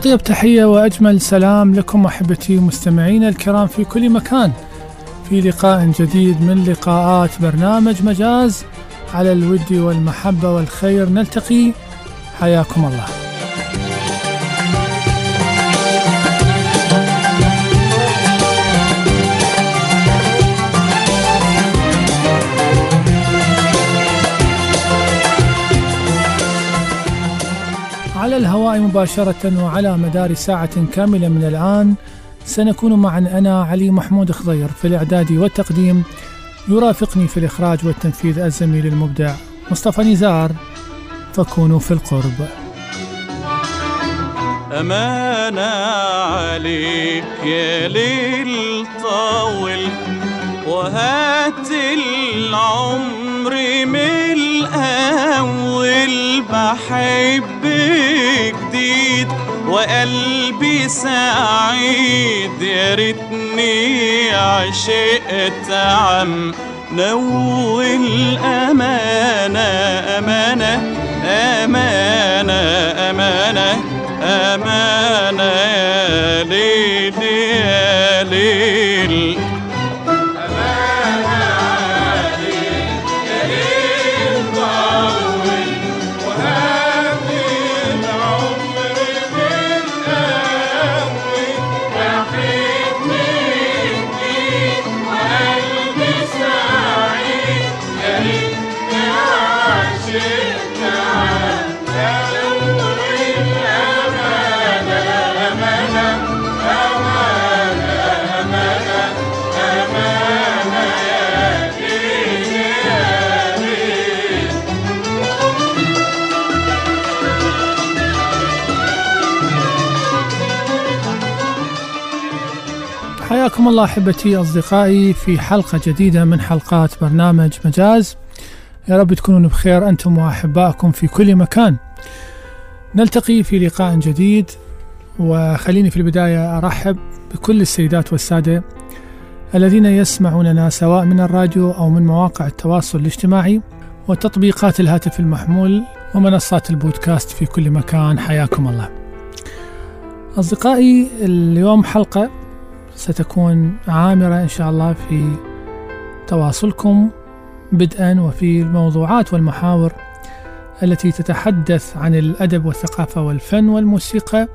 أطيب تحية وأجمل سلام لكم أحبتي ومستمعينا الكرام في كل مكان. في لقاء جديد من لقاءات برنامج مجاز على الود والمحبة والخير نلتقي. حياكم الله. الهواء مباشرة وعلى مدار ساعة كاملة من الآن سنكون معا. أنا علي محمود خضير في الإعداد والتقديم. يرافقني في الإخراج والتنفيذ الزميل المبدع مصطفى نزار. فكونوا في القرب. أمانة عليك يا ليل طاول وهات العمر من بحب جديد وقلبي سعيد. يا ريتني عشقت عم نول أمانة أمانة أمانة أمانة أمانة يا ليل حياكم الله أحبتي أصدقائي في حلقة جديدة من حلقات برنامج مجاز. يا رب تكونوا بخير أنتم وأحبائكم في كل مكان. نلتقي في لقاء جديد وخليني في البداية أرحب بكل السيدات والسادة الذين يسمعوننا سواء من الراديو أو من مواقع التواصل الاجتماعي وتطبيقات الهاتف المحمول ومنصات البودكاست في كل مكان. حياكم الله. أصدقائي اليوم حلقة ستكون عامرة إن شاء الله في تواصلكم بدءا وفي الموضوعات والمحاور التي تتحدث عن الأدب والثقافة والفن والموسيقى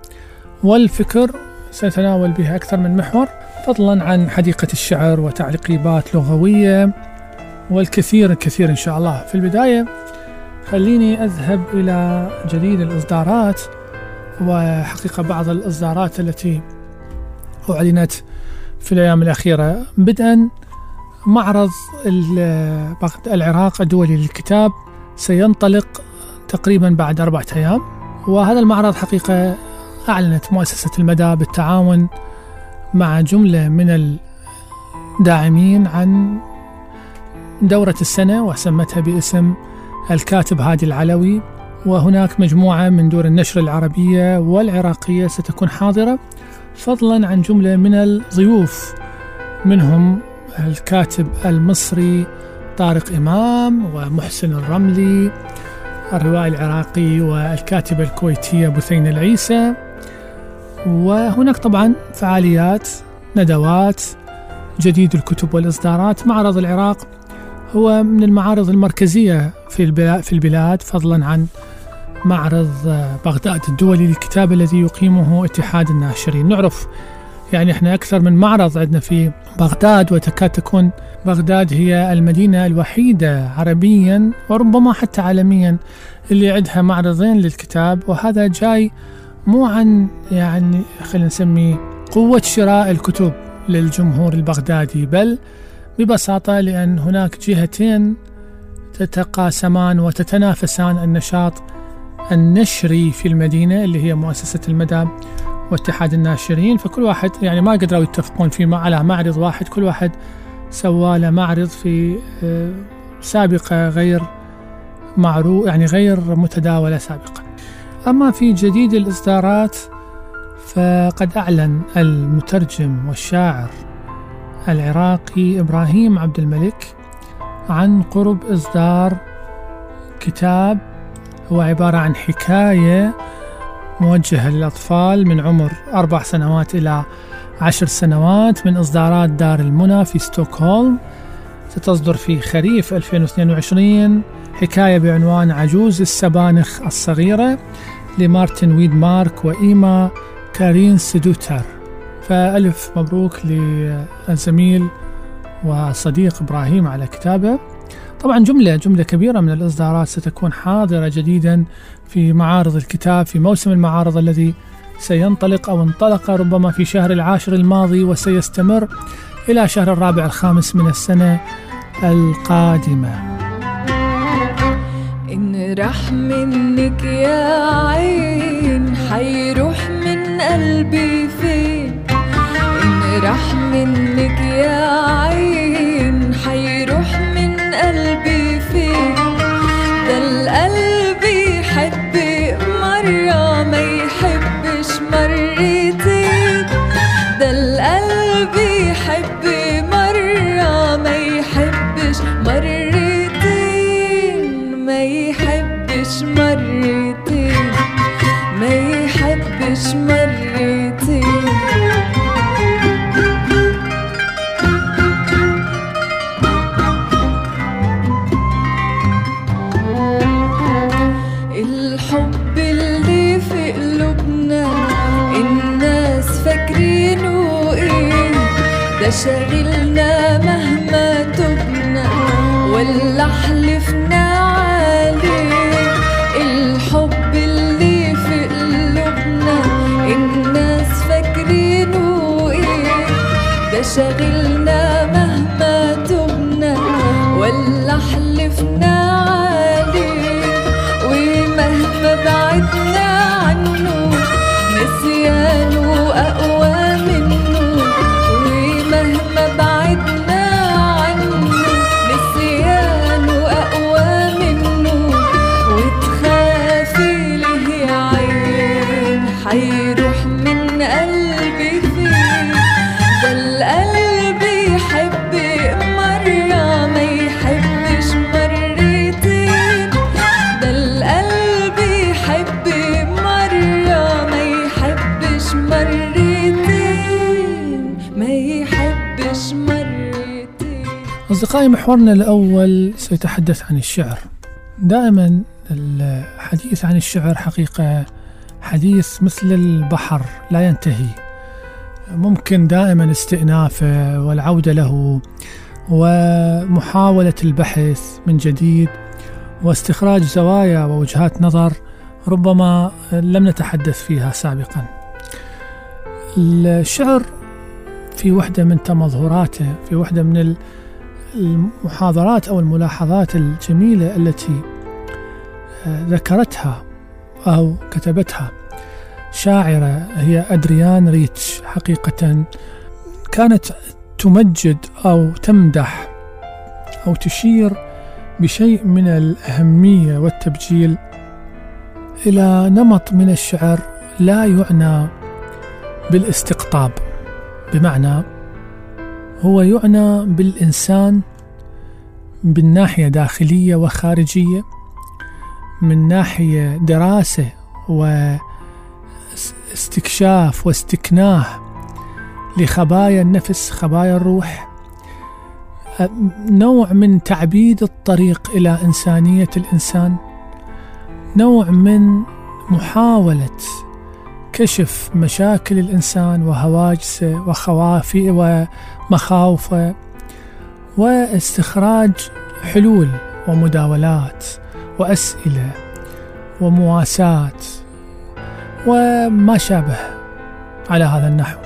والفكر. سنتناول بها أكثر من محور فضلا عن حديقة الشعر وتعليقيبات لغوية والكثير الكثير إن شاء الله. في البداية خليني أذهب إلى جديد الإصدارات وحقيقة بعض الإصدارات التي أعلنت في الأيام الأخيرة. بدءا معرض العراق الدولي للكتاب سينطلق تقريبا بعد أربعة أيام. وهذا المعرض حقيقة أعلنت مؤسسة المدى بالتعاون مع جملة من الداعمين عن دورة السنة وسمتها باسم الكاتب هادي العلوي. وهناك مجموعة من دور النشر العربية والعراقية ستكون حاضرة. فضلا عن جملة من الضيوف منهم الكاتب المصري طارق إمام ومحسن الرملي الروائي العراقي والكاتبة الكويتية بثين العيسى وهناك طبعا فعاليات ندوات جديد الكتب والإصدارات. معرض العراق هو من المعارض المركزية في البلاد فضلا عن معرض بغداد الدولي للكتاب الذي يقيمه اتحاد الناشرين. نعرف يعني إحنا أكثر من معرض عندنا في بغداد وتكاد تكون بغداد هي المدينة الوحيدة عربيا وربما حتى عالميا اللي عندها معرضين للكتاب. وهذا جاي مو عن يعني خلينا نسميه قوة شراء الكتب للجمهور البغدادي بل ببساطة لأن هناك جهتين تتقاسمان وتتنافسان النشاط النشري في المدينة اللي هي مؤسسة المدى واتحاد الناشرين. فكل واحد يعني ما قدروا يتفقون في على معرض واحد. كل واحد سوى له معرض في آه، سابقة غير معروف يعني غير متداولة سابقا أما في جديد الإصدارات فقد أعلن المترجم والشاعر العراقي إبراهيم عبد الملك عن قرب إصدار كتاب هو عبارة عن حكاية موجهة للأطفال من عمر أربع سنوات إلى عشر سنوات من إصدارات دار المنى في ستوكهولم. ستصدر في خريف 2022 حكاية بعنوان عجوز السبانخ الصغيرة لمارتن ويد مارك وإيما كارين سدوتر. فألف مبروك للزميل وصديق إبراهيم على كتابه. طبعا جملة جملة كبيرة من الإصدارات ستكون حاضرة جديدا في معارض الكتاب في موسم المعارض الذي سينطلق أو انطلق ربما في شهر العاشر الماضي وسيستمر إلى شهر الرابع الخامس من السنة القادمة. إن راح منك يا عين حيروح من قلبي فين؟ إن راح منك يا عين القلب أصدقائي محورنا الأول سيتحدث عن الشعر. دائما الحديث عن الشعر حقيقة حديث مثل البحر لا ينتهي. ممكن دائما استئنافه والعودة له ومحاولة البحث من جديد واستخراج زوايا ووجهات نظر ربما لم نتحدث فيها سابقا. الشعر في وحدة من تمظهراته في وحدة من المحاضرات أو الملاحظات الجميلة التي آه، ذكرتها أو كتبتها شاعرة هي أدريان ريتش. حقيقة كانت تمجد أو تمدح أو تشير بشيء من الأهمية والتبجيل إلى نمط من الشعر لا يعنى بالاستقطاب. بمعنى هو يعنى بالإنسان من ناحية داخلية وخارجية من ناحية دراسة واستكشاف واستكناح لخبايا النفس خبايا الروح. نوع من تعبيد الطريق إلى إنسانية الإنسان. نوع من محاولة كشف مشاكل الإنسان وهواجسه وخوافه ومخاوفه واستخراج حلول ومداولات وأسئلة ومواساة وما شابه على هذا النحو.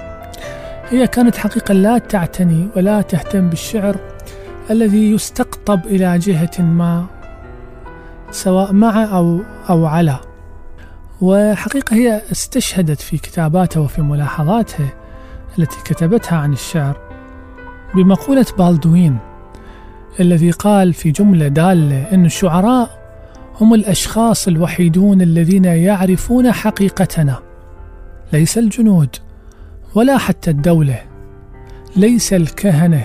هي كانت حقيقة لا تعتني ولا تهتم بالشعر الذي يستقطب إلى جهة ما سواء مع أو أو على. وحقيقة هي استشهدت في كتاباتها وفي ملاحظاتها التي كتبتها عن الشعر. بمقولة بالدوين الذي قال في جملة دالة أن الشعراء هم الأشخاص الوحيدون الذين يعرفون حقيقتنا. ليس الجنود ولا حتى الدولة ليس الكهنة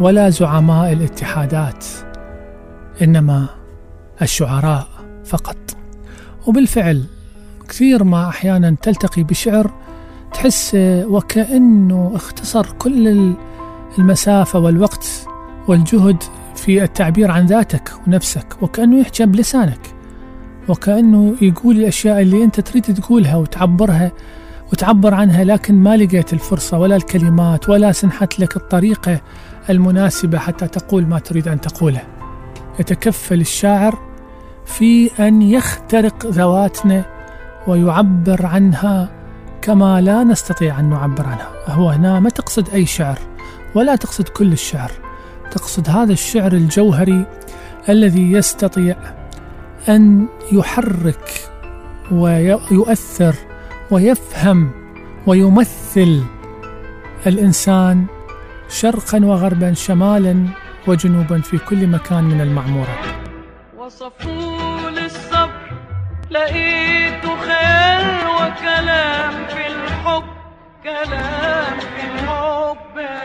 ولا زعماء الاتحادات إنما الشعراء فقط. وبالفعل كثير ما أحيانا تلتقي بشعر تحس وكأنه اختصر كل المسافة والوقت والجهد في التعبير عن ذاتك ونفسك وكأنه يحكي بلسانك وكأنه يقول الأشياء اللي أنت تريد تقولها وتعبرها وتعبر عنها لكن ما لقيت الفرصة ولا الكلمات ولا سنحت لك الطريقة المناسبة حتى تقول ما تريد أن تقوله. يتكفل الشاعر في أن يخترق ذواتنا ويعبر عنها كما لا نستطيع أن نعبر عنها. هو هنا ما تقصد أي شعر. ولا تقصد كل الشعر. تقصد هذا الشعر الجوهري الذي يستطيع أن يحرك ويؤثر ويفهم ويمثل الإنسان شرقا وغربا شمالا وجنوبا في كل مكان من المعمورة. وصفوا للصبر لقيت خير وكلام في الحب كلام في الحب يا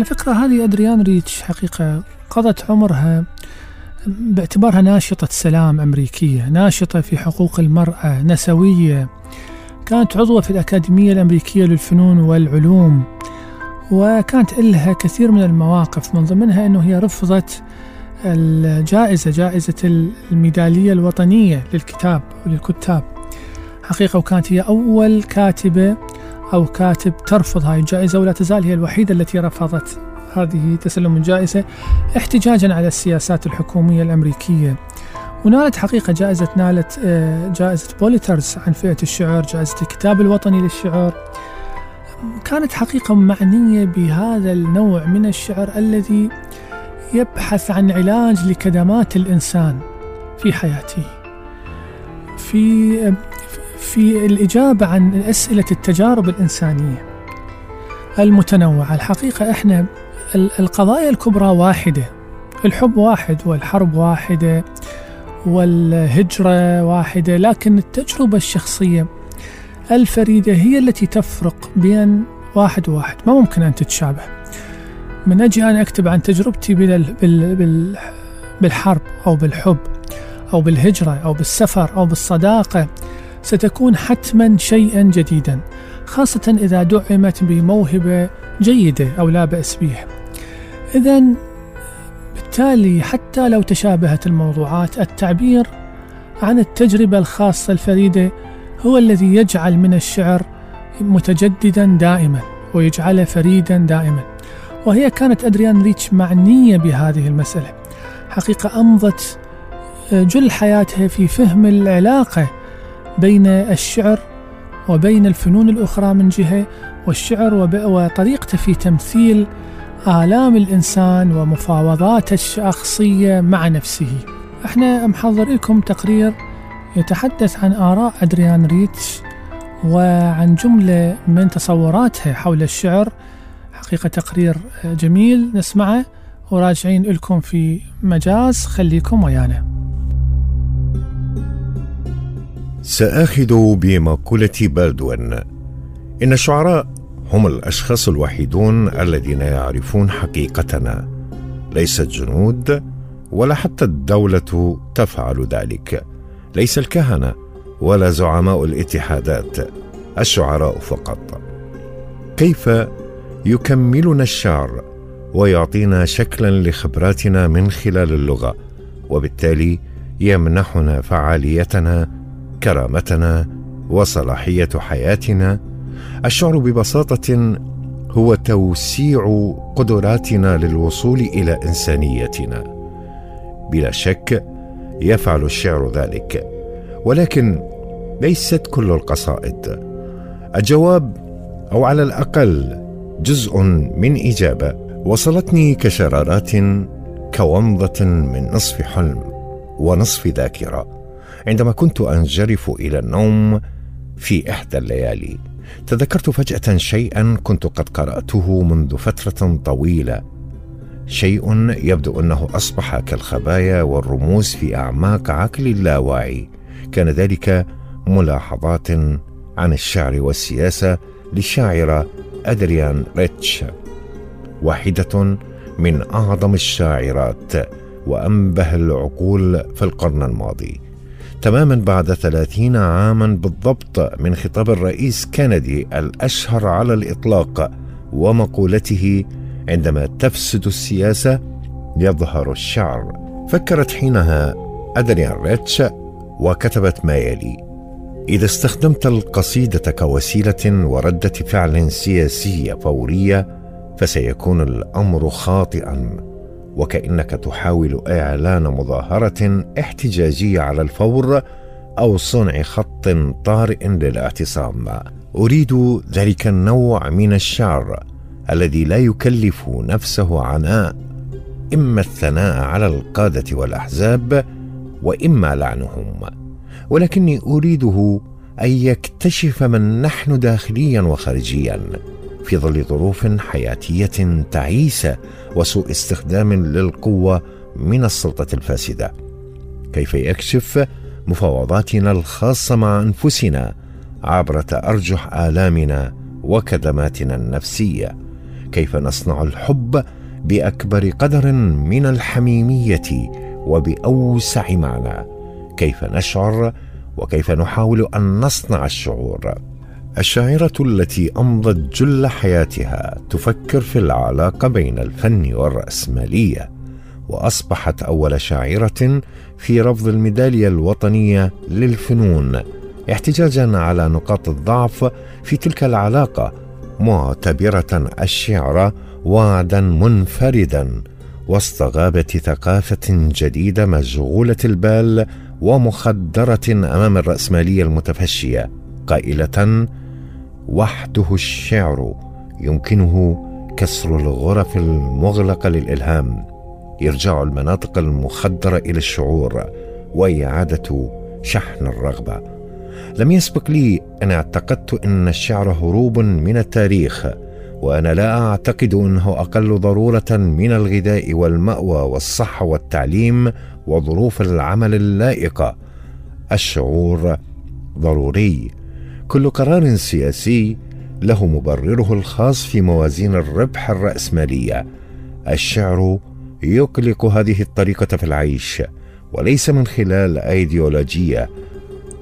على فكرة هذه أدريان ريتش حقيقة قضت عمرها باعتبارها ناشطة سلام أمريكية ناشطة في حقوق المرأة نسوية. كانت عضوة في الأكاديمية الأمريكية للفنون والعلوم وكانت لها كثير من المواقف من ضمنها أنه هي رفضت الجائزة جائزة الميدالية الوطنية للكتاب وللكتاب. حقيقة وكانت هي أول كاتبة أو كاتب ترفض. هاي الجائزة ولا تزال هي الوحيدة التي رفضت هذه تسلم الجائزة احتجاجا على السياسات الحكومية الأمريكية. ونالت حقيقة جائزة نالت آه، جائزة بوليترز عن فئة الشعر جائزة الكتاب الوطني للشعر كانت حقيقة معنية بهذا النوع من الشعر الذي يبحث عن علاج لكدمات الإنسان في حياته. في في الإجابة عن أسئلة التجارب الإنسانية. المتنوعة. الحقيقة إحنا ال- القضايا الكبرى واحدة. الحب واحد والحرب واحدة والهجرة واحدة لكن التجربة الشخصية الفريدة هي التي تفرق بين واحد وواحد. ما ممكن أن تتشابه. من أجي أنا أكتب عن تجربتي بال بال بال بالحرب أو بالحب أو بالهجرة أو بالسفر أو بالصداقة ستكون حتما شيئا جديدا خاصة إذا دعمت بموهبة جيدة أو لا بأس بها إذا بالتالي حتى لو تشابهت الموضوعات التعبير عن التجربة الخاصة الفريدة هو الذي يجعل من الشعر متجددا دائما ويجعله فريدا دائما. وهي كانت أدريان ريتش معنية بهذه المسألة. حقيقة أمضت جل حياتها في فهم العلاقة بين الشعر وبين الفنون الأخرى من جهة والشعر وطريقته في تمثيل آلام الإنسان ومفاوضاته الشخصية مع نفسه. إحنا محضر لكم تقرير يتحدث عن آراء أدريان ريتش وعن جملة من تصوراتها حول الشعر. حقيقة تقرير جميل نسمعه وراجعين لكم في مجاز. خليكم ويانا. سآخذ بمقولة بالدوين إن الشعراء هم الأشخاص الوحيدون الذين يعرفون حقيقتنا. ليس الجنود ولا حتى الدولة تفعل ذلك. ليس الكهنة ولا زعماء الاتحادات الشعراء فقط. كيف يكملنا الشعر ويعطينا شكلا لخبراتنا من خلال اللغة وبالتالي يمنحنا فعاليتنا كرامتنا وصلاحية حياتنا الشعر ببساطة هو توسيع قدراتنا للوصول إلى إنسانيتنا. بلا شك يفعل الشعر ذلك ولكن ليست كل القصائد. الجواب أو على الأقل جزء من إجابة. وصلتني كشرارات كومضة من نصف حلم ونصف ذاكرة. عندما كنت أنجرف إلى النوم في إحدى الليالي تذكرت فجأة شيئا كنت قد قرأته منذ فترة طويلة. شيء يبدو أنه أصبح كالخبايا والرموز في أعماق عقلي اللاواعي. كان ذلك ملاحظات عن الشعر والسياسة للشاعره أدريان ريتش واحدة من أعظم الشاعرات وأنبه العقول في القرن الماضي. تماما بعد ثلاثين عاما بالضبط من خطاب الرئيس كندي الأشهر على الإطلاق ومقولته عندما تفسد السياسة يظهر الشعر. فكرت حينها أدريان ريتش وكتبت ما يلي إذا استخدمت القصيدة كوسيلة وردة فعل سياسية فورية فسيكون الأمر خاطئا. وكأنك تحاول إعلان مظاهرة احتجاجية على الفور أو صنع خط طارئ للاعتصام. أريد ذلك النوع من الشعر الذي لا يكلف نفسه عناء إما الثناء على القادة والأحزاب وإما لعنهم. ولكني أريده أن يكتشف من نحن داخليا وخارجيا. في ظل ظروف حياتية تعيسه وسوء استخدام للقوة من السلطة الفاسدة. كيف يكشف مفاوضاتنا الخاصة مع أنفسنا عبر تأرجح آلامنا وكدماتنا النفسية؟ كيف نصنع الحب بأكبر قدر من الحميمية وبأوسع معنى؟ كيف نشعر وكيف نحاول أن نصنع الشعور؟ الشاعرة التي أمضت جل حياتها تفكر في العلاقة بين الفن والرأسمالية وأصبحت أول شاعرة في رفض الميدالية الوطنية للفنون احتجاجا على نقاط الضعف في تلك العلاقة معتبرة الشعر وعدا منفردا وسط غابة ثقافة جديدة مشغولة البال ومخدرة أمام الرأسمالية المتفشية قائلة وحده الشعر يمكنه كسر الغرف المغلقة للإلهام ارجاع المناطق المخدرة إلى الشعور وإعادة شحن الرغبة. لم يسبق لي أن اعتقدت إن الشعر هروب من التاريخ وأنا لا أعتقد إنه أقل ضرورة من الغذاء والمأوى والصحه والتعليم وظروف العمل اللائقة. الشعور ضروري. كل قرار سياسي له مبرره الخاص في موازين الربح الرأسمالية. الشعر يقلق هذه الطريقة في العيش وليس من خلال أيديولوجية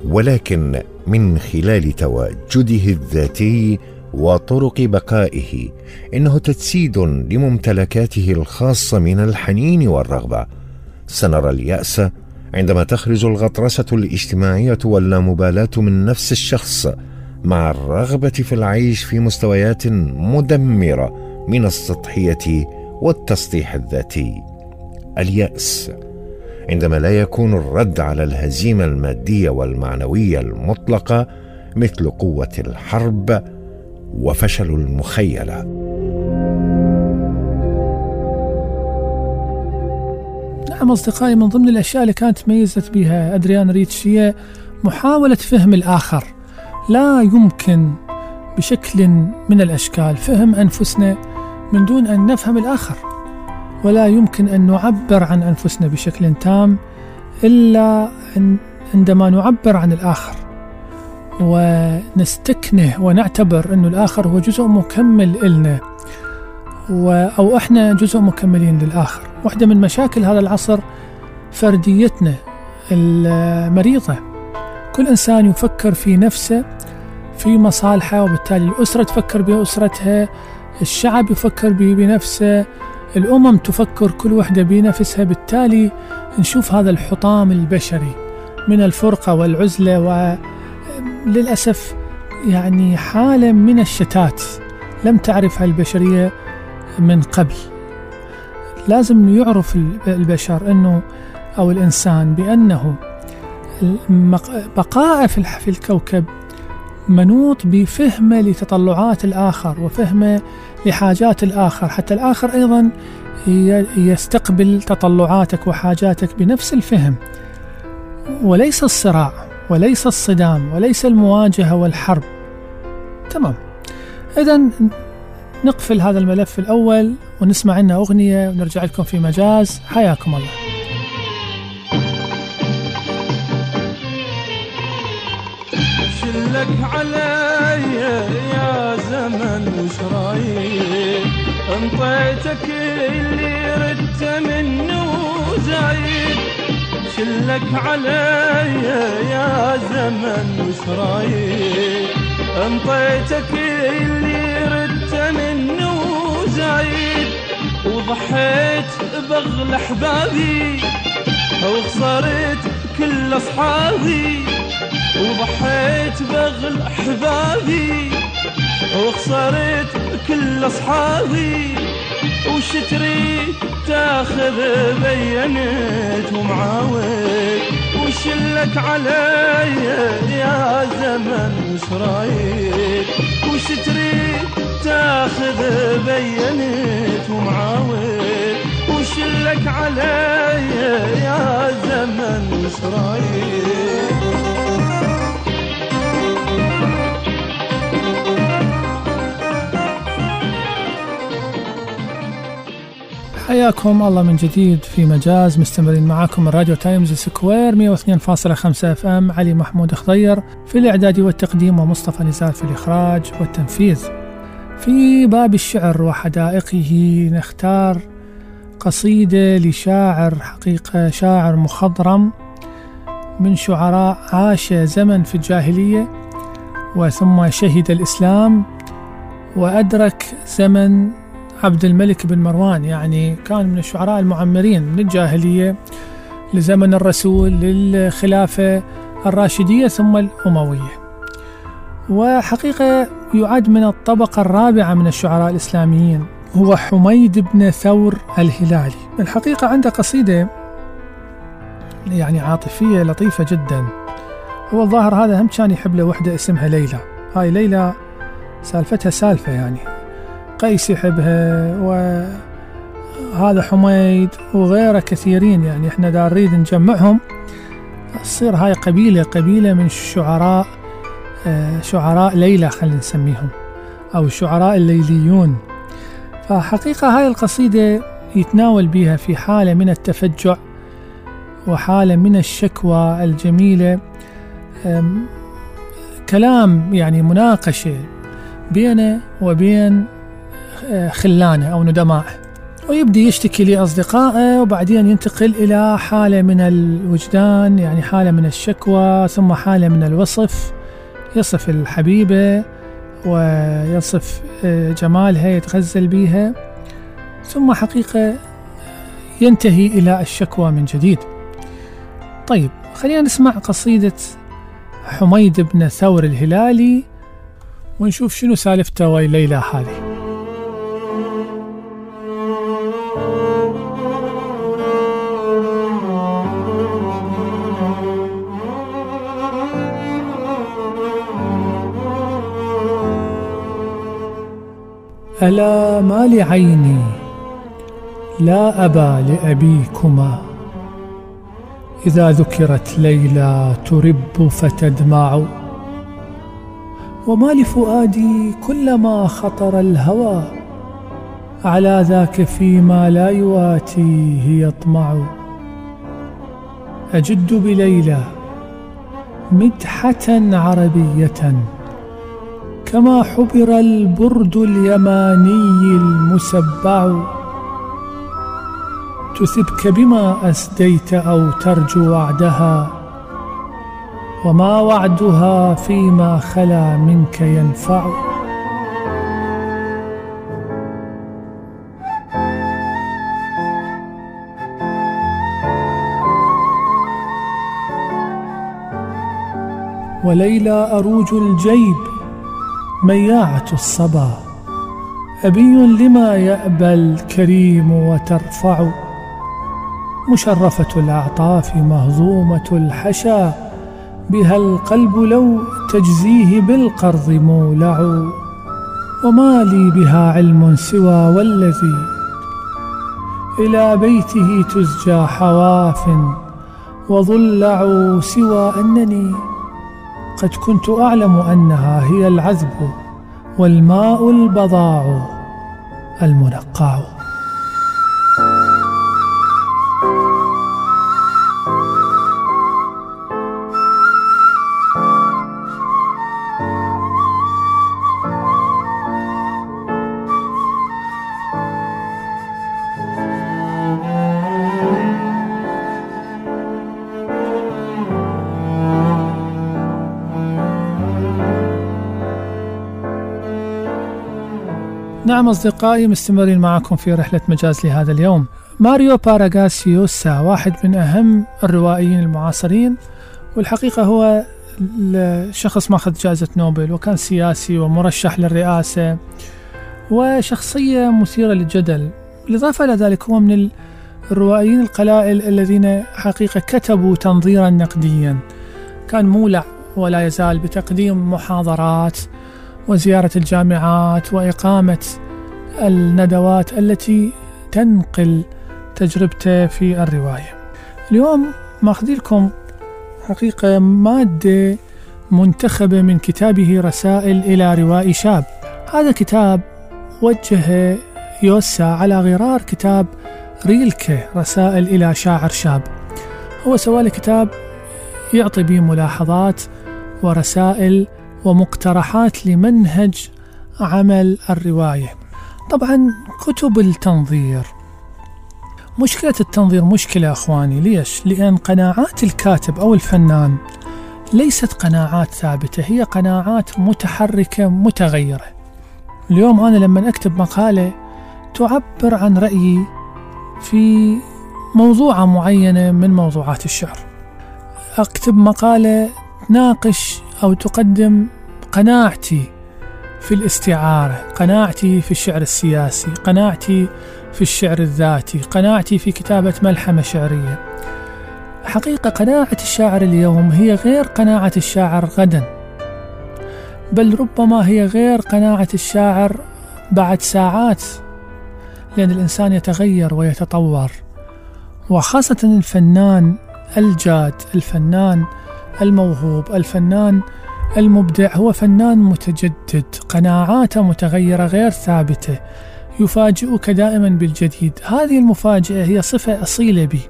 ولكن من خلال تواجده الذاتي وطرق بقائه. إنه تجسيد لممتلكاته الخاصة من الحنين والرغبة. سنرى اليأس عندما تخرج الغطرسة الاجتماعية واللامبالاة من نفس الشخص مع الرغبة في العيش في مستويات مدمرة من السطحية والتسطيح الذاتي. اليأس. عندما لا يكون الرد على الهزيمة المادية والمعنوية المطلقة مثل قوة الحرب وفشل المخيلة. نعم أصدقائي من ضمن الأشياء اللي كانت تميزت بها أدريان ريتش هي محاولة فهم الآخر. لا يمكن بشكل من الأشكال فهم أنفسنا من دون أن نفهم الآخر ولا يمكن أن نعبر عن أنفسنا بشكل تام إلا عندما نعبر عن الآخر. ونستكنه ونعتبر أن الآخر هو جزء مكمل إلنا أو إحنا جزء مكملين للآخر. واحدة من مشاكل هذا العصر فرديتنا المريضة. كل إنسان يفكر في نفسه في مصالحه وبالتالي الأسرة تفكر بأسرتها الشعب يفكر بنفسه الأمم تفكر كل وحدة بنفسها. بالتالي نشوف هذا الحطام البشري من الفرقة والعزلة وللأسف يعني حالة من الشتات. لم تعرفها البشرية من قبل. لازم يعرف البشر أنه أو الإنسان بأنه بقاءه في الكوكب منوط بفهمة لتطلعات الآخر وفهمة لحاجات الآخر حتى الآخر أيضا يستقبل تطلعاتك وحاجاتك بنفس الفهم. وليس الصراع وليس الصدام وليس المواجهة والحرب. تمام. إذا نقفل هذا الملف الأول ونسمع عنا أغنية ونرجع لكم في مجاز. حياكم الله. شلك علي يا زمن وش رايك أنطيتك اللي ردت منه زايد شلك علي يا زمن وش رايك أنطيتك اللي ردت منه زايد وضحيت بغل أحبابي وخسرت كل أصحابي وضحيت بغل أحبابي وخسرت كل أصحابي وش تريد تاخذ بينت ومعاود وش لك علي يا زمن وش رايك وش تريد تاخذ بينت ومعاود وش لك علي يا زمن رايك حياكم الله من جديد في مجاز مستمرين معاكم من راديو تايمز سكوير 102.5 FM علي محمود خضير في الإعداد والتقديم ومصطفى نزار في الإخراج والتنفيذ. في باب الشعر وحدائقه نختار قصيدة لشاعر حقيقة شاعر مخضرم من شعراء عاش زمن في الجاهلية وثم شهد الإسلام وأدرك زمن عبد الملك بن مروان. يعني كان من الشعراء المعمرين من الجاهلية لزمن الرسول للخلافة الراشدية ثم الأموية. وحقيقة يعد من الطبقة الرابعة من الشعراء الإسلاميين هو حميد بن ثور الهلالي. الحقيقة عنده قصيدة يعني عاطفية لطيفة جدا. هو الظاهر هذا هم كان يحب له وحدة اسمها ليلى. هاي ليلى سالفتها سالفة يعني. قيس يحبها وهذا حميد وغيره كثيرين يعني. إحنا دا نريد نجمعهم. تصير هاي قبيلة قبيلة من الشعراء شعراء ليلى خلينا نسميهم أو الشعراء الليليون. فحقيقة هاي القصيدة يتناول بها في حالة من التفجع وحالة من الشكوى الجميلة. كلام يعني مناقشة بينه وبين خلانة أو ندمائه ويبدي يشتكي لأصدقائه وبعدين ينتقل إلى حالة من الوجدان يعني حالة من الشكوى ثم حالة من الوصف. يصف الحبيبة ويصف جمالها يتغزل بها ثم حقيقة ينتهي إلى الشكوى من جديد. طيب خلينا نسمع قصيدة حميد بن ثور الهلالي ونشوف شنو سالفته ويا ليلى ألا ما لعيني لا أبا لأبيكما. إذا ذكرت ليلى ترب فتدمع. وما لفؤادي كلما خطر الهوى. على ذاك فيما لا يواتيه يطمع. أجد بليلى مدحة عربية. كما حبر البرد اليماني المسبع. تثبك بما أسديت أو ترجو وعدها وما وعدها فيما خلا منك ينفع. وليلى أروج الجيب مياعة الصبا. أبي لما يأبى الكريم وترفع. مشرفة الأعطاف مهضومة الحشا. بها القلب لو تجزيه بالقرض مولع. وما لي بها علم سوى والذي. إلى بيته تزجى حواف. وضلع سوى أنني. قد كنت أعلم أنها هي العذب والماء البضاع المنقع. نعم أصدقائي مستمرين معكم في رحلة مجاز لهذا اليوم. ماريو باراغاسيوسا واحد من أهم الروائيين المعاصرين والحقيقة هو شخص ماخذ جائزة نوبل وكان سياسي ومرشح للرئاسة وشخصية مثيرة للجدل. بالإضافة إلى ذلك هو من الروائيين القلائل الذين حقيقة كتبوا تنظيرا نقديا. كان مولع ولا يزال بتقديم محاضرات وزيارة الجامعات وإقامة الندوات التي تنقل تجربته في الرواية. اليوم ماخذ لكم حقيقة مادة منتخبة من كتابه رسائل إلى روائي شاب. هذا كتاب وجه يوسا على غرار كتاب ريلكي رسائل إلى شاعر شاب. هو سوالي كتاب يعطي به ملاحظات ورسائل ومقترحات لمنهج عمل الرواية. طبعا كتب التنظير. مشكلة التنظير مشكلة أخواني. ليش؟ لأن قناعات الكاتب أو الفنان ليست قناعات ثابتة هي قناعات متحركة متغيرة. اليوم أنا لما أكتب مقالة تعبر عن رأيي في موضوعة معينة من موضوعات الشعر. أكتب مقالة تناقش أو تقدم قناعتي في الاستعارة قناعتي في الشعر السياسي قناعتي في الشعر الذاتي قناعتي في كتابة ملحمة شعرية. حقيقة قناعة الشاعر اليوم هي غير قناعة الشاعر غدا بل ربما هي غير قناعة الشاعر بعد ساعات لأن الإنسان يتغير ويتطور. وخاصة الفنان الجاد الفنان الموهوب الفنان المبدع هو فنان متجدد قناعاته متغيرة غير ثابتة يفاجئك دائما بالجديد. هذه المفاجأة هي صفة أصيلة به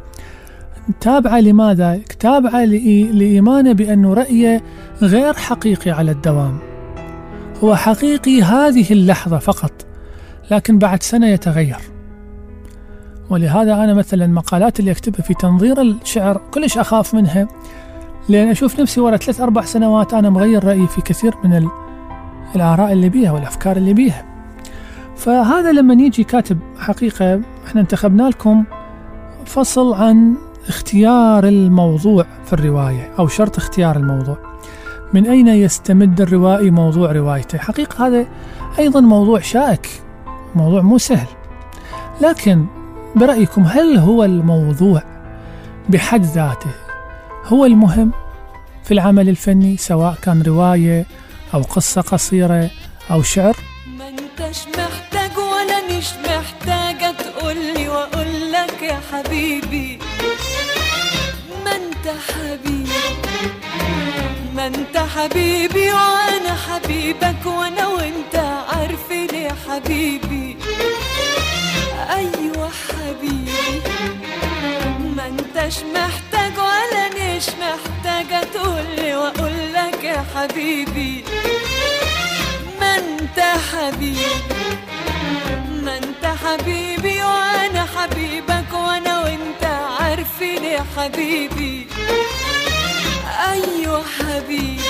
تابعة لماذا؟ تابعة لإيمانه بأن رأيه غير حقيقي على الدوام. هو حقيقي هذه اللحظة فقط لكن بعد سنة يتغير. ولهذا أنا مثلا المقالات اللي أكتبها في تنظير الشعر كلش أخاف منها. لأن أشوف نفسي ورا ثلاث أربع سنوات أنا مغير رأيي في كثير من الآراء اللي بيها والأفكار اللي بيها. فهذا لما يجي كاتب حقيقة إحنا انتخبنا لكم فصل عن اختيار الموضوع في الرواية أو شرط اختيار الموضوع. من أين يستمد الروائي موضوع روايته؟ حقيقة هذا أيضا موضوع شائك موضوع مو سهل. لكن برأيكم هل هو الموضوع بحد ذاته هو المهم في العمل الفني سواء كان رواية أو قصة قصيرة أو شعر. ما انتش محتاج ولا مش محتاجة تقولي وأقول لك يا حبيبي. ما انت حبيبي ما انت حبيبي وأنا حبيبك وأنا وأنت عارفين يا حبيبي. أيوه حبيبي. أنتش محتاج ولا مش محتاجة تقولي وأقول لك يا حبيبي. ما أنت حبيبي ما أنت حبيبي وأنا حبيبك وأنا وأنت عارفين يا حبيبي. أيوه حبيبي.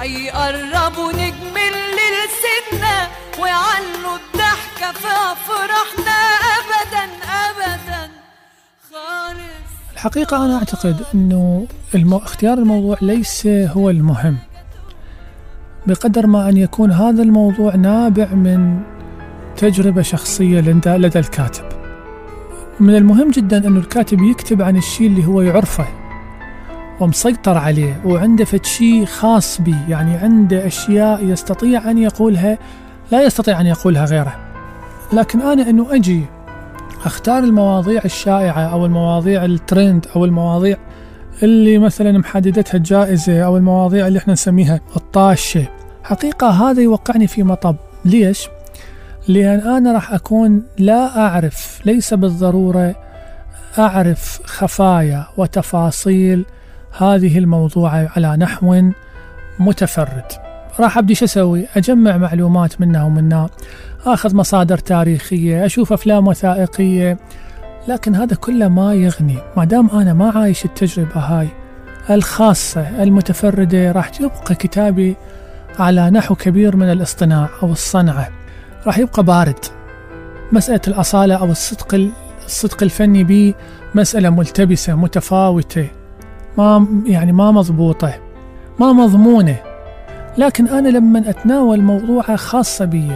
هيقربوا نجمل للسنة ويعلوا الضحكة في أفراحنا. أبدا أبدا. خالص. الحقيقة أنا أعتقد أنه المو... اختيار الموضوع ليس هو المهم. بقدر ما أن يكون هذا الموضوع نابع من تجربة شخصية لدى الكاتب. من المهم جدا أنه الكاتب يكتب عن الشيء اللي هو يعرفه. ومسيطر عليه وعنده فد شيء خاص به يعني عنده أشياء يستطيع أن يقولها لا يستطيع أن يقولها غيره. لكن أنا أنه أجي أختار المواضيع الشائعة أو المواضيع الترند أو المواضيع اللي مثلا محددتها الجائزة أو المواضيع اللي إحنا نسميها الطاشة. حقيقة هذا يوقعني في مطب. ليش؟ لأن أنا راح أكون لا أعرف ليس بالضرورة أعرف خفايا وتفاصيل هذه الموضوعة على نحو متفرد. راح أبدي شو أسوي؟ أجمع معلومات منها ومنها أخذ مصادر تاريخية أشوف أفلام وثائقية. لكن هذا كله ما يغني. ما دام أنا ما عايش التجربة هاي الخاصة المتفردة راح يبقى كتابي على نحو كبير من الاصطناع أو الصنعة. راح يبقى بارد. مسألة الأصالة أو الصدق الصدق الفني بي مسألة ملتبسة متفاوتة. ما يعني ما مضبوطة ما مضمونة. لكن أنا لما أتناول موضوعة خاصة بي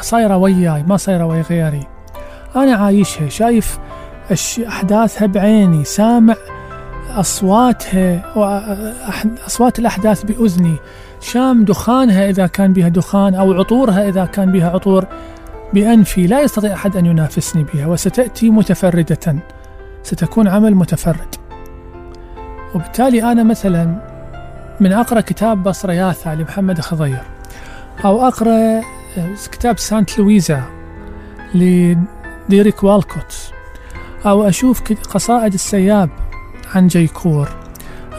صايرة وياي ما صايرة ويا غيري. أنا عايشها شايف أحداثها بعيني سامع أصواتها أصوات الأحداث بأذني. شام دخانها إذا كان بها دخان أو عطورها إذا كان بها عطور بأنفي لا يستطيع أحد أن ينافسني بها وستأتي متفردة. ستكون عمل متفرد. وبالتالي أنا مثلا من أقرأ كتاب بصرياثا لمحمد خضير أو أقرأ كتاب سانت لويزا لديريك والكوت أو أشوف قصائد السياب عن جيكور.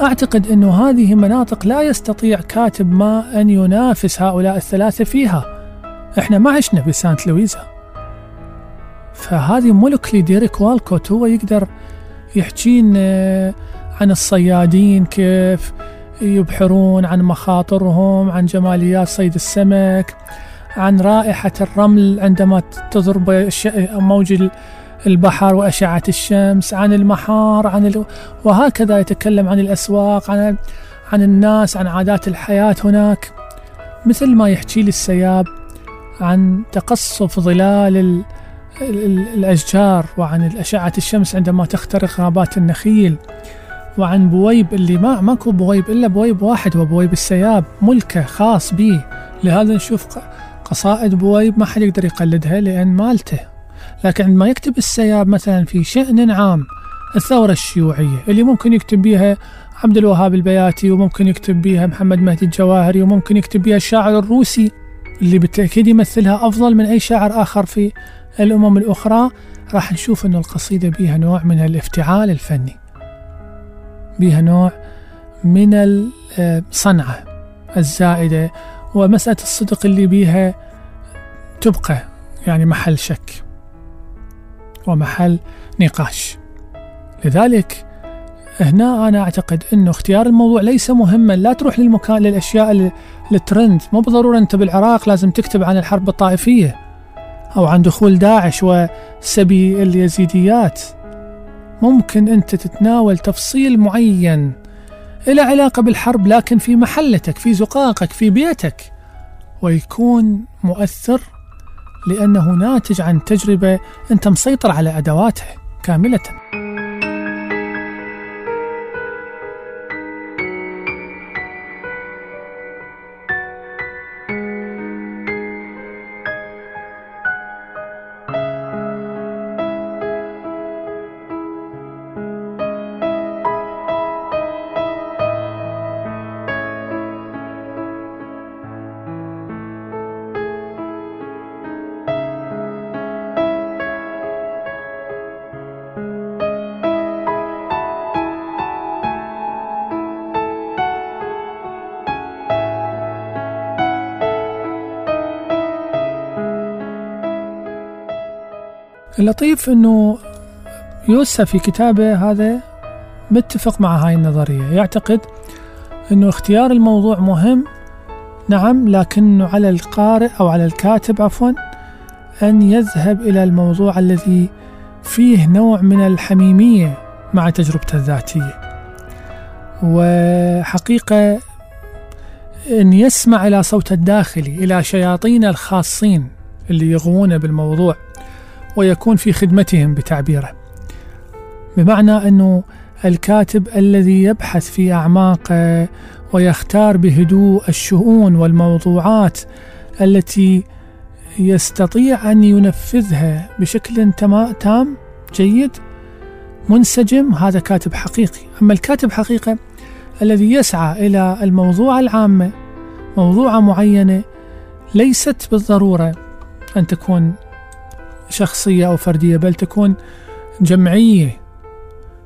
أعتقد أن هذه مناطق لا يستطيع كاتب ما أن ينافس هؤلاء الثلاثة فيها. إحنا ما عشنا بسانت لويزا. فهذه ملك لديريك والكوت هو يقدر يحكين عن الصيادين كيف يبحرون عن مخاطرهم عن جماليات صيد السمك عن رائحة الرمل عندما تضرب موج البحر وأشعة الشمس عن المحار عن ال... وهكذا يتكلم عن الأسواق عن عن الناس عن عادات الحياة هناك. مثل ما يحكي لي السياب عن تقصف ظلال ال... ال... الأشجار وعن أشعة الشمس عندما تخترق غابات النخيل. وعن بويب اللي ما ماكو بويب إلا بويب واحد وبويب السياب ملكه خاص به. لهذا نشوف قصائد بويب ما حد يقدر يقلدها لأن مالته. لكن عندما يكتب السياب مثلا في شأن عام الثورة الشيوعية اللي ممكن يكتب بها عبد الوهاب البياتي وممكن يكتب بها محمد مهدي الجواهري وممكن يكتب بها الشاعر الروسي اللي بالتأكيد يمثلها أفضل من أي شاعر آخر في الأمم الأخرى. راح نشوف أن القصيدة بها نوع من الإفتعال الفني. بها نوع من الصنعة الزائدة ومسألة الصدق اللي بيها تبقى يعني محل شك ومحل نقاش. لذلك هنا أنا أعتقد أنه اختيار الموضوع ليس مهما لا تروح للمكان للأشياء الترند مو بالضرورة أنت بالعراق لازم تكتب عن الحرب الطائفية أو عن دخول داعش وسبي اليزيديات. ممكن أنت تتناول تفصيل معين له علاقة بالحرب لكن في محلتك في زقاقك في بيتك. ويكون مؤثر لأنه ناتج عن تجربة أنت مسيطر على أدواتها كاملة. اللطيف إنه يوسف في كتابه هذا متفق مع هاي النظرية. يعتقد إنه اختيار الموضوع مهم نعم لكنه على القارئ أو على الكاتب عفوا أن يذهب إلى الموضوع الذي فيه نوع من الحميمية مع تجربته الذاتية. وحقيقة أن يسمع إلى صوت الداخلي إلى شياطين الخاصين اللي يغوون بالموضوع ويكون في خدمتهم بتعبيره. بمعنى أنه الكاتب الذي يبحث في أعماقه ويختار بهدوء الشؤون والموضوعات التي يستطيع أن ينفذها بشكل تام جيد منسجم هذا كاتب حقيقي. أما الكاتب حقيقة الذي يسعى إلى الموضوع العامة موضوعة معينة ليست بالضرورة أن تكون شخصية أو فردية بل تكون جمعية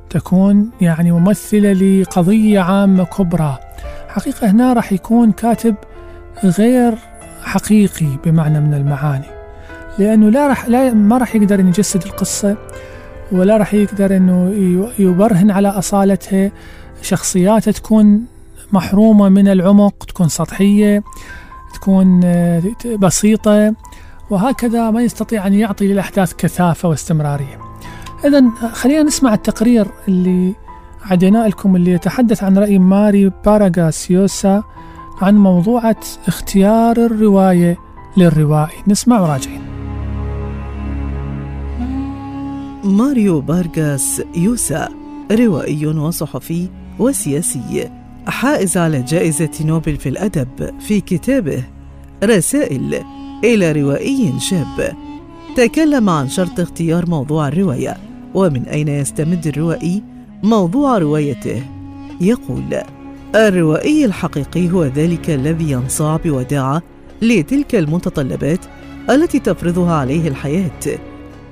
تكون يعني ممثلة لقضية عامة كبرى. حقيقة هنا راح يكون كاتب غير حقيقي بمعنى من المعاني لأنه لا راح لا ما راح يقدر يجسد القصة ولا راح يقدر إنه يبرهن على اصالتها شخصياته تكون محرومة من العمق تكون سطحية تكون آه، بسيطة. وهكذا ما يستطيع أن يعطي للأحداث كثافة واستمرارية. إذا خلينا نسمع التقرير اللي عديناه لكم اللي يتحدث عن رأي ماري باراغاسيوسا عن موضوعة اختيار الرواية للروائي. نسمع وراجعين. ماريو بارغاس يوسا روائي وصحفي وسياسي حائز على جائزة نوبل في الأدب في كتابه رسائل. إلى روائي شاب. تكلم عن شرط اختيار موضوع الرواية ومن أين يستمد الروائي موضوع روايته؟ يقول الروائي الحقيقي هو ذلك الذي ينصاع بوداعة لتلك المتطلبات التي تفرضها عليه الحياة.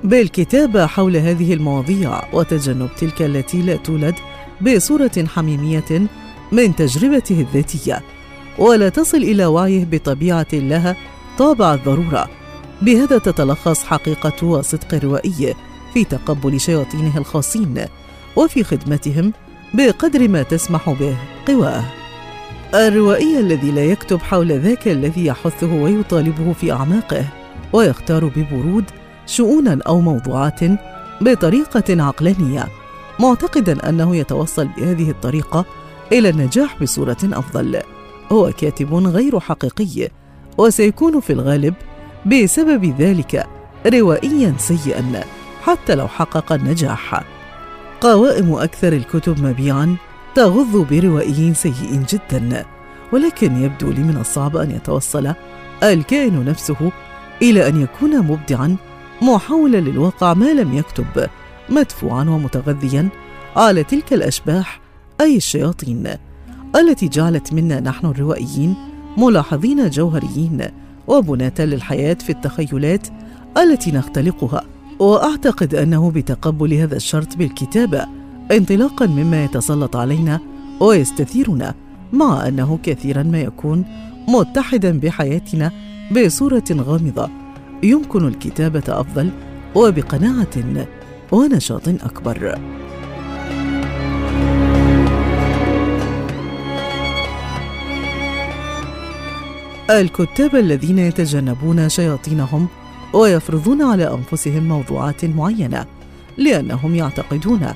بالكتابة حول هذه المواضيع وتجنب تلك التي لا تولد بصورة حميمية من تجربته الذاتية ولا تصل إلى وعيه بطبيعة لها طابع الضرورة. بهذا تتلخص حقيقة وصدق الروائي في تقبل شياطينه الخاصين وفي خدمتهم بقدر ما تسمح به قواه. الروائي الذي لا يكتب حول ذاك الذي يحثه ويطالبه في أعماقه ويختار ببرود شؤونا أو موضوعات بطريقة عقلانية معتقدا أنه يتوصل بهذه الطريقة إلى النجاح بصورة أفضل. هو كاتب غير حقيقي وسيكون في الغالب بسبب ذلك روائيا سيئا حتى لو حقق النجاح. قوائم أكثر الكتب مبيعا تغض بروائي سيء جدا ولكن يبدو لي من الصعب أن يتوصل الكائن نفسه إلى أن يكون مبدعا محولا للواقع ما لم يكتب مدفوعا ومتغذيا على تلك الأشباح أي الشياطين التي جعلت منا نحن الروائيين ملاحظين جوهريين وبناة للحياة في التخيلات التي نختلقها وأعتقد أنه بتقبل هذا الشرط بالكتابة انطلاقا مما يتسلط علينا ويستثيرنا مع أنه كثيرا ما يكون متحدا بحياتنا بصورة غامضة يمكن الكتابة أفضل وبقناعة ونشاط أكبر. الكتاب الذين يتجنبون شياطينهم ويفرضون على أنفسهم موضوعات معينة لأنهم يعتقدون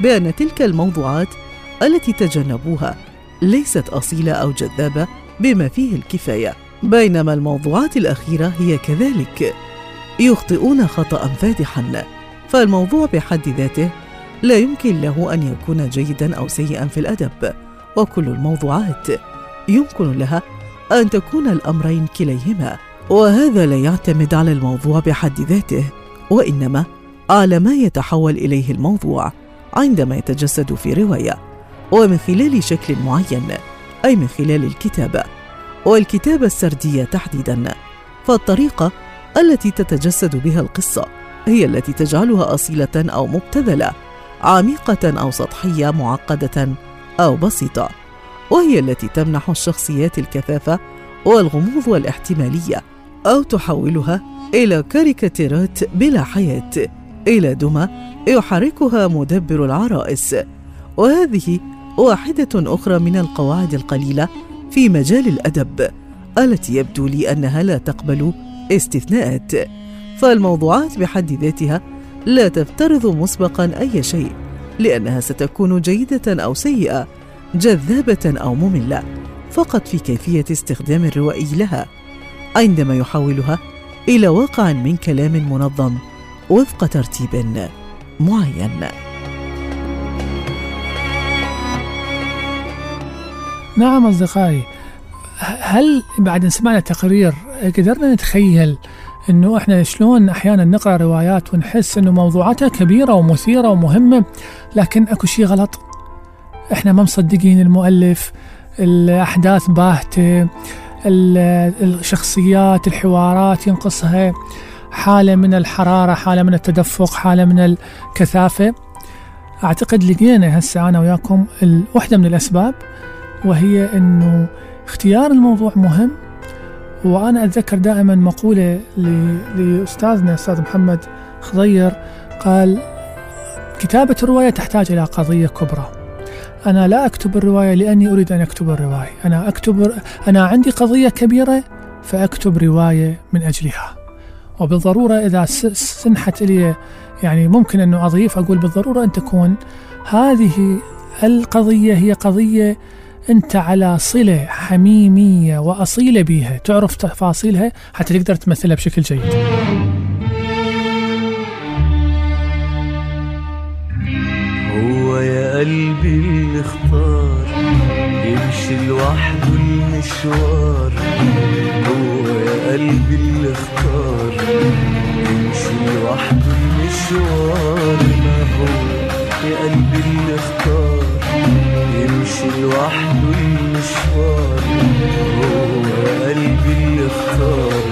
بأن تلك الموضوعات التي تجنبوها ليست أصيلة أو جذابة بما فيه الكفاية بينما الموضوعات الأخيرة هي كذلك. يخطئون خطأ فادحا فالموضوع بحد ذاته لا يمكن له أن يكون جيدا أو سيئا في الأدب وكل الموضوعات يمكن لها أن تكون الأمرين كليهما وهذا لا يعتمد على الموضوع بحد ذاته وإنما على ما يتحول إليه الموضوع عندما يتجسد في رواية ومن خلال شكل معين أي من خلال الكتابه والكتابه السرديه تحديدا فالطريقة التي تتجسد بها القصة هي التي تجعلها أصيلة أو مبتذلة عميقة أو سطحية معقدة أو بسيطة. وهي التي تمنح الشخصيات الكثافة والغموض والاحتمالية أو تحولها إلى كاريكاتيرات بلا حياة. إلى دمى يحركها مدبر العرائس. وهذه واحدة أخرى من القواعد القليلة في مجال الأدب التي يبدو لي أنها لا تقبل استثناءات. فالموضوعات بحد ذاتها لا تفترض مسبقا أي شيء لأنها ستكون جيدة أو سيئة. جذابة أو مملة فقط في كيفية استخدام الروائي لها. عندما يحولها إلى واقع من كلام منظم وفق ترتيب معين. نعم أصدقائي هل بعد أن سمعنا التقرير قدرنا نتخيل إنه إحنا شلون أحيانا نقرأ روايات ونحس إنه موضوعاتها كبيرة ومثيرة ومهمة لكن أكو شيء غلط؟ إحنا ما مصدقين المؤلف الأحداث باهتة الشخصيات الحوارات ينقصها حالة من الحرارة حالة من التدفق حالة من الكثافة. أعتقد لقينا هسه أنا وياكم واحدة من الأسباب وهي إنه اختيار الموضوع مهم. وأنا أتذكر دائما مقولة لأستاذنا أستاذ محمد خضير قال كتابة الرواية تحتاج إلى قضية كبرى. أنا لا أكتب الرواية لأني أريد أن أكتب الرواية. أنا أكتب أنا عندي قضية كبيرة فأكتب رواية من أجلها. وبالضرورة إذا سنحت لي يعني ممكن أنه أضيف أقول بالضرورة أن تكون هذه القضية هي قضية أنت على صلة حميمية وأصيلة بها تعرف تفاصيلها حتى تقدر تمثلها بشكل جيد. قلبي اللي اختار يمشي لوحده المشوار. هو يا قلبي اللي اختار يمشي لوحده المشوار. ما هو يا قلبي اللي اختار يمشي لوحده المشوار. هو يا قلبي اللي اختار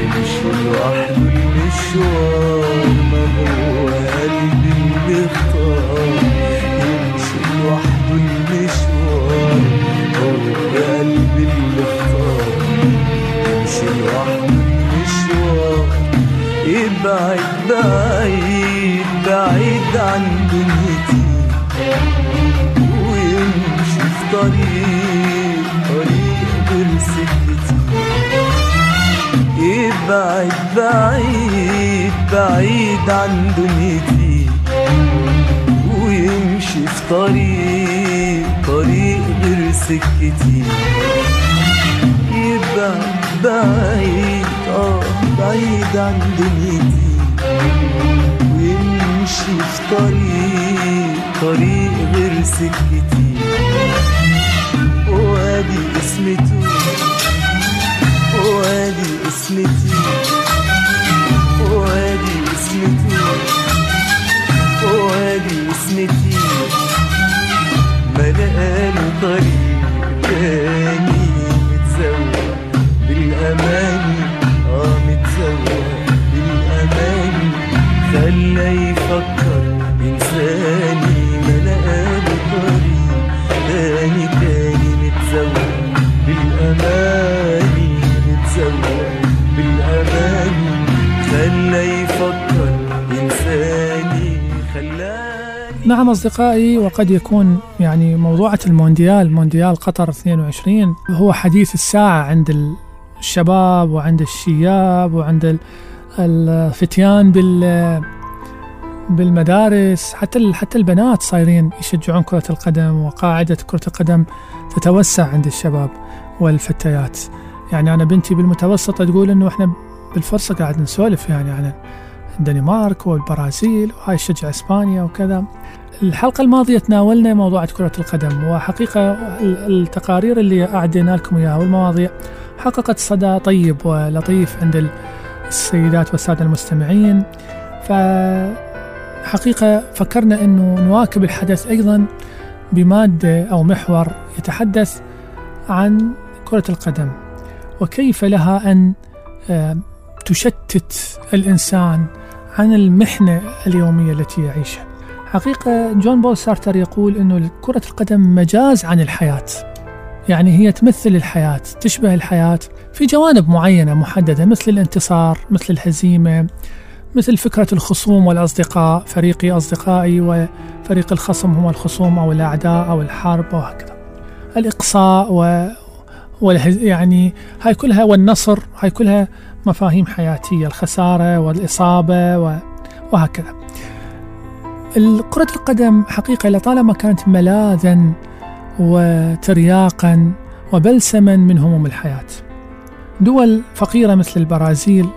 يمشي لوحده المشوار. ما هو يا قلبي اللي اختار يبعد بعيد بعيد عن دنيتي ويمشي في طريق طريق غير سكتي يبعد بعيد بعيد عن دنيتي ويمشي في طريق طريق غير سكتي يبعد بعيد آه بعيد عن دنيتي ويمشي في طريق طريق غير سكتي وادي اسمته وادي اسمتي وادي اسمتي وادي اسمتي لقاله طريق أصدقائي وقد يكون يعني موضوعة المونديال مونديال قطر 22 هو حديث الساعة عند الشباب وعند الشياب وعند ال- الفتيان بال بالمدارس حتى حتى البنات صايرين يشجعون كرة القدم وقاعدة كرة القدم تتوسع عند الشباب والفتيات. يعني أنا بنتي بالمتوسطة تقول إنه إحنا بالفرصة قاعد نسولف يعني عن الدنمارك والبرازيل وهاي تشجع إسبانيا وكذا. الحلقة الماضية تناولنا موضوع كرة القدم وحقيقة ال- التقارير اللي أعدينا لكم إياها والمواضيع. حققت صدى طيب ولطيف عند ال- السيدات والسادة المستمعين. فحقيقة فكرنا أنه نواكب الحدث أيضا بمادة أو محور يتحدث عن كرة القدم وكيف لها أن آه، تشتت الإنسان عن المحنة اليومية التي يعيشها. حقيقة جون بول سارتر يقول أنه كرة القدم مجاز عن الحياة. يعني هي تمثل الحياة تشبه الحياة في جوانب معينة محددة مثل الانتصار مثل الهزيمة مثل فكرة الخصوم والأصدقاء فريقي أصدقائي وفريق الخصم هم الخصوم أو الأعداء أو الحرب وهكذا. الإقصاء و والهز... يعني هاي كلها والنصر هاي كلها مفاهيم حياتية الخسارة والإصابة و... وهكذا. كرة القدم حقيقة لطالما كانت ملاذا وترياقا وبلسما من هموم الحياة. دول فقيرة مثل البرازيل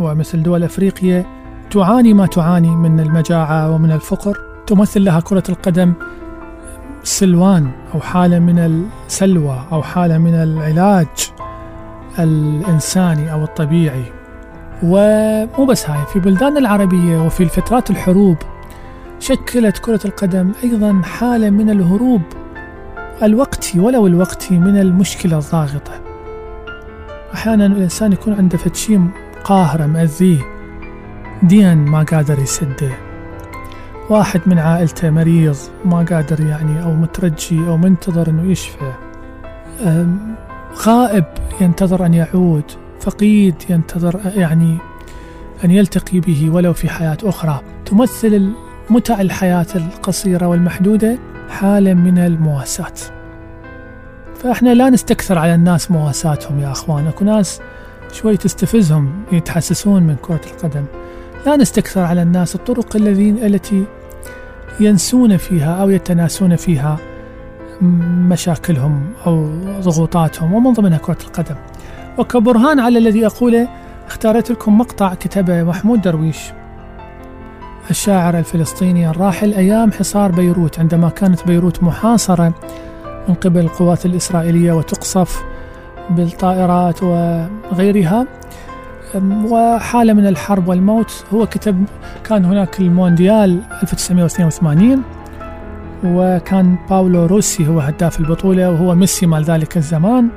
ومثل دول أفريقيا تعاني ما تعاني من المجاعة ومن الفقر. تمثل لها كرة القدم سلوان أو حالة من السلوى أو حالة من العلاج الإنساني أو الطبيعي. ومو بس هاي في بلدان العربية وفي الفترات الحروب شكلت كرة القدم أيضا حالة من الهروب الوقتي ولو الوقتي من المشكلة الضاغطة. أحيانا الإنسان يكون عنده فتشي قاهرة مأذية. دين ما قادر يسده. واحد من عائلته مريض ما قادر يعني أو مترجي أو منتظر أنه يشفى. غائب ينتظر أن يعود. فقيد ينتظر يعني أن يلتقي به ولو في حياة أخرى. تمثل متع الحياة القصيرة والمحدودة حالة من المواساة. فإحنا لا نستكثر على الناس مواساتهم يا أخوان. أكو ناس شوي تستفزهم يتحسسون من كرة القدم. لا نستكثر على الناس الطرق الذين التي ينسون فيها أو يتناسون فيها مشاكلهم أو ضغوطاتهم ومن ضمنها كرة القدم. وكبرهان على الذي أقوله اختارت لكم مقطع كتبه محمود درويش. الشاعر الفلسطيني الراحل أيام حصار بيروت عندما كانت بيروت محاصرة من قبل القوات الإسرائيلية وتقصف بالطائرات وغيرها. وحالة من الحرب والموت هو كتب كان هناك المونديال 1982 وكان باولو روسي هو هداف البطولة وهو ميسي مال ذلك الزمان.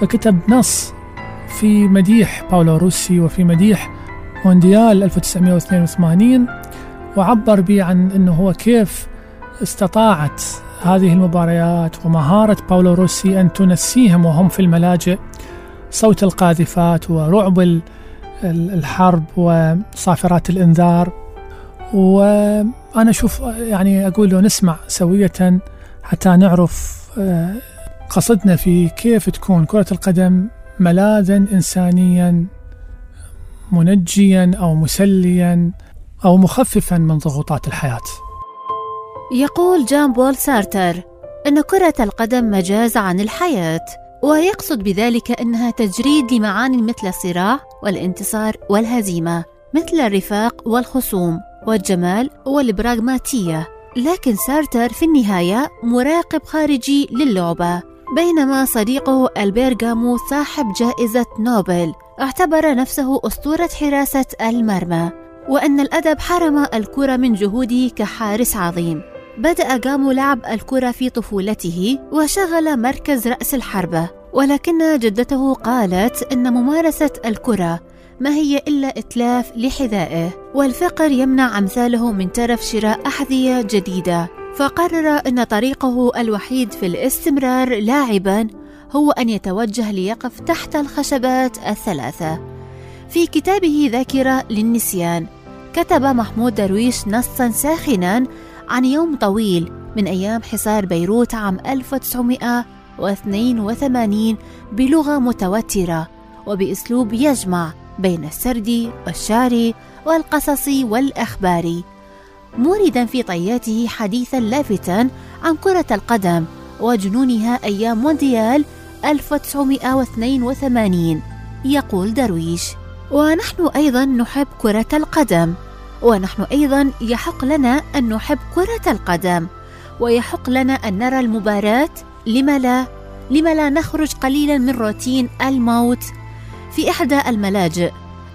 فكتب نص في مديح باولو روسي وفي مديح مونديال 1982 وعبر به عن إنه هو كيف استطاعت هذه المباريات ومهارة باولو روسي أن تنسيهم وهم في الملاجئ صوت القاذفات ورعب الحرب وصافرات الإنذار. وأنا أشوف يعني أقول له نسمع سوية حتى نعرف قصدنا في كيف تكون كرة القدم ملاذا إنسانيا منجيا أو مسليا. أو مخففا من ضغوطات الحياة. يقول جان بول سارتر أن كرة القدم مجاز عن الحياة ويقصد بذلك أنها تجريد لمعاني مثل الصراع والانتصار والهزيمة مثل الرفاق والخصوم والجمال والبراغماتية. لكن سارتر في النهاية مراقب خارجي للعبة بينما صديقه ألبير كامو صاحب جائزة نوبل اعتبر نفسه أسطورة حراسة المرمى. وأن الأدب حرم الكرة من جهوده كحارس عظيم. بدأ جامو لعب الكرة في طفولته وشغل مركز رأس الحربة. ولكن جدته قالت إن ممارسة الكرة ما هي إلا إتلاف لحذائه والفقر يمنع أمثاله من ترف شراء أحذية جديدة. فقرر أن طريقه الوحيد في الاستمرار لاعبا هو أن يتوجه ليقف تحت الخشبات الثلاثة. في كتابه ذاكرة للنسيان كتب محمود درويش نصا ساخنا عن يوم طويل من أيام حصار بيروت عام 1982 بلغة متوترة وبأسلوب يجمع بين السرد والشعر والقصص والأخبار. موردا في طياته حديثا لافتا عن كرة القدم وجنونها أيام مونديال 1982 يقول درويش. ونحن أيضا نحب كرة القدم. ونحن أيضا يحق لنا أن نحب كرة القدم ويحق لنا أن نرى المباراة لم لا؟ لم لا نخرج قليلا من روتين الموت. في إحدى الملاجئ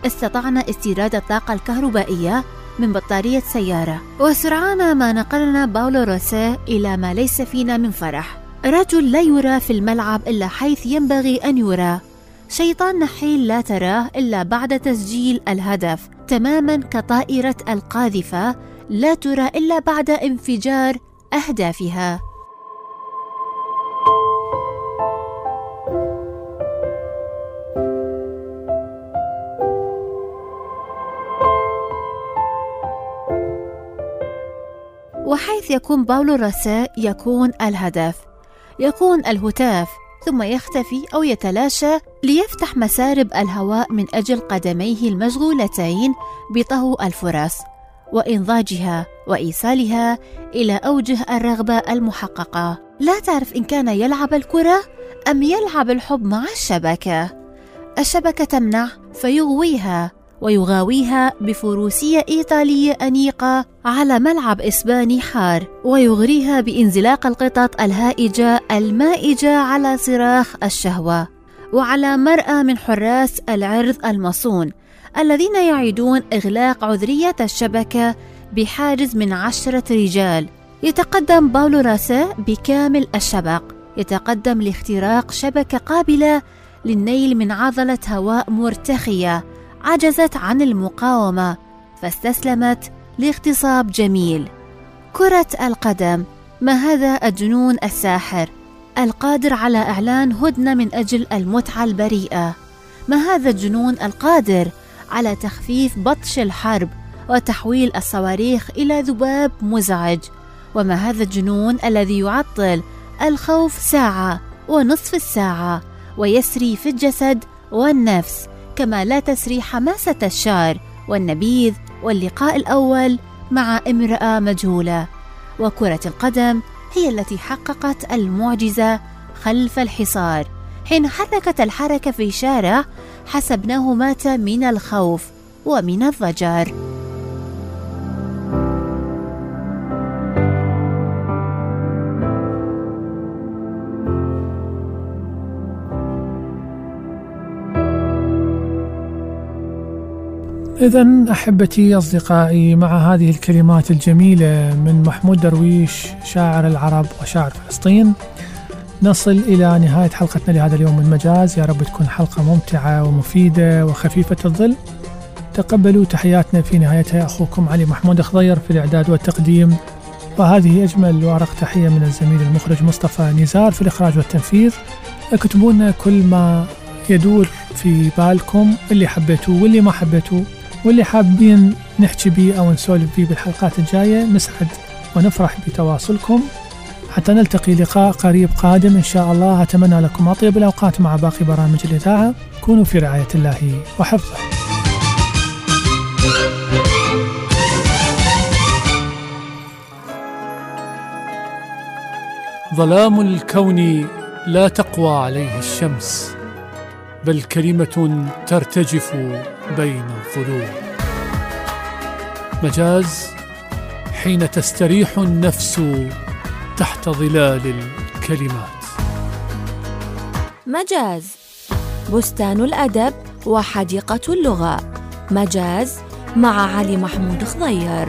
استطعنا استيراد الطاقة الكهربائية من بطارية سيارة. وسرعان ما نقلنا باولو روسيه إلى ما ليس فينا من فرح. رجل لا يرى في الملعب إلا حيث ينبغي أن يرى. شيطان نحيل لا تراه إلا بعد تسجيل الهدف. تماما كطائرة القاذفة لا ترى إلا بعد انفجار أهدافها. وحيث يكون باولو راسا يكون الهدف. يكون الهتاف ثم يختفي أو يتلاشى ليفتح مسارب الهواء من أجل قدميه المشغولتين بطهو الفرص وإنضاجها وإيصالها إلى أوجه الرغبة المحققة. لا تعرف إن كان يلعب الكرة أم يلعب الحب مع الشبكة. الشبكة تمنع فيغويها ويغاويها بفروسية إيطالية أنيقة على ملعب إسباني حار ويغريها بانزلاق القطط الهائجة المائجة على صراخ الشهوة. وعلى مرأى من حراس العرض المصون الذين يعيدون إغلاق عذرية الشبكة بحاجز من عشرة رجال. يتقدم باولو راسا بكامل الشبق. يتقدم لاختراق شبكة قابلة للنيل من عضلة هواء مرتخية عجزت عن المقاومة فاستسلمت لاغتصاب جميل. كرة القدم ما هذا الجنون الساحر؟ القادر على إعلان هدنة من أجل المتعة البريئة. ما هذا الجنون القادر على تخفيف بطش الحرب وتحويل الصواريخ إلى ذباب مزعج؟ وما هذا الجنون الذي يعطل الخوف ساعة ونصف الساعة ويسري في الجسد والنفس كما لا تسري حماسة الشعر والنبيذ واللقاء الأول مع امرأة مجهولة. وكرة القدم هي التي حققت المعجزة خلف الحصار. حين حركت الحركة في شارع حسبناه مات من الخوف ومن الضجر. إذا أحبتي أصدقائي مع هذه الكلمات الجميلة من محمود درويش شاعر العرب وشاعر فلسطين نصل إلى نهاية حلقتنا لهذا اليوم من مجاز. يا رب تكون حلقة ممتعة ومفيدة وخفيفة الظل. تقبلوا تحياتنا في نهايتها. أخوكم علي محمود خضير في الإعداد والتقديم. وهذه أجمل وأرق تحية من الزميل المخرج مصطفى نزار في الإخراج والتنفيذ. اكتبوا لنا كل ما يدور في بالكم اللي حبيتوه واللي ما حبيتوه. واللي حابين نحكي بيه أو نسولف بيه بالحلقات الجاية نسعد ونفرح بتواصلكم. حتى نلتقي لقاء قريب قادم إن شاء الله. أتمنى لكم أطيب الأوقات مع باقي برامج الإذاعة. كونوا في رعاية الله وحفظه. ظلام الكون لا تقوى عليه الشمس بل كلمة ترتجف بين الظلوم مجاز حين تستريح النفس تحت ظلال الكلمات. مجاز بستان الأدب وحديقة اللغة. مجاز مع علي محمود خضير.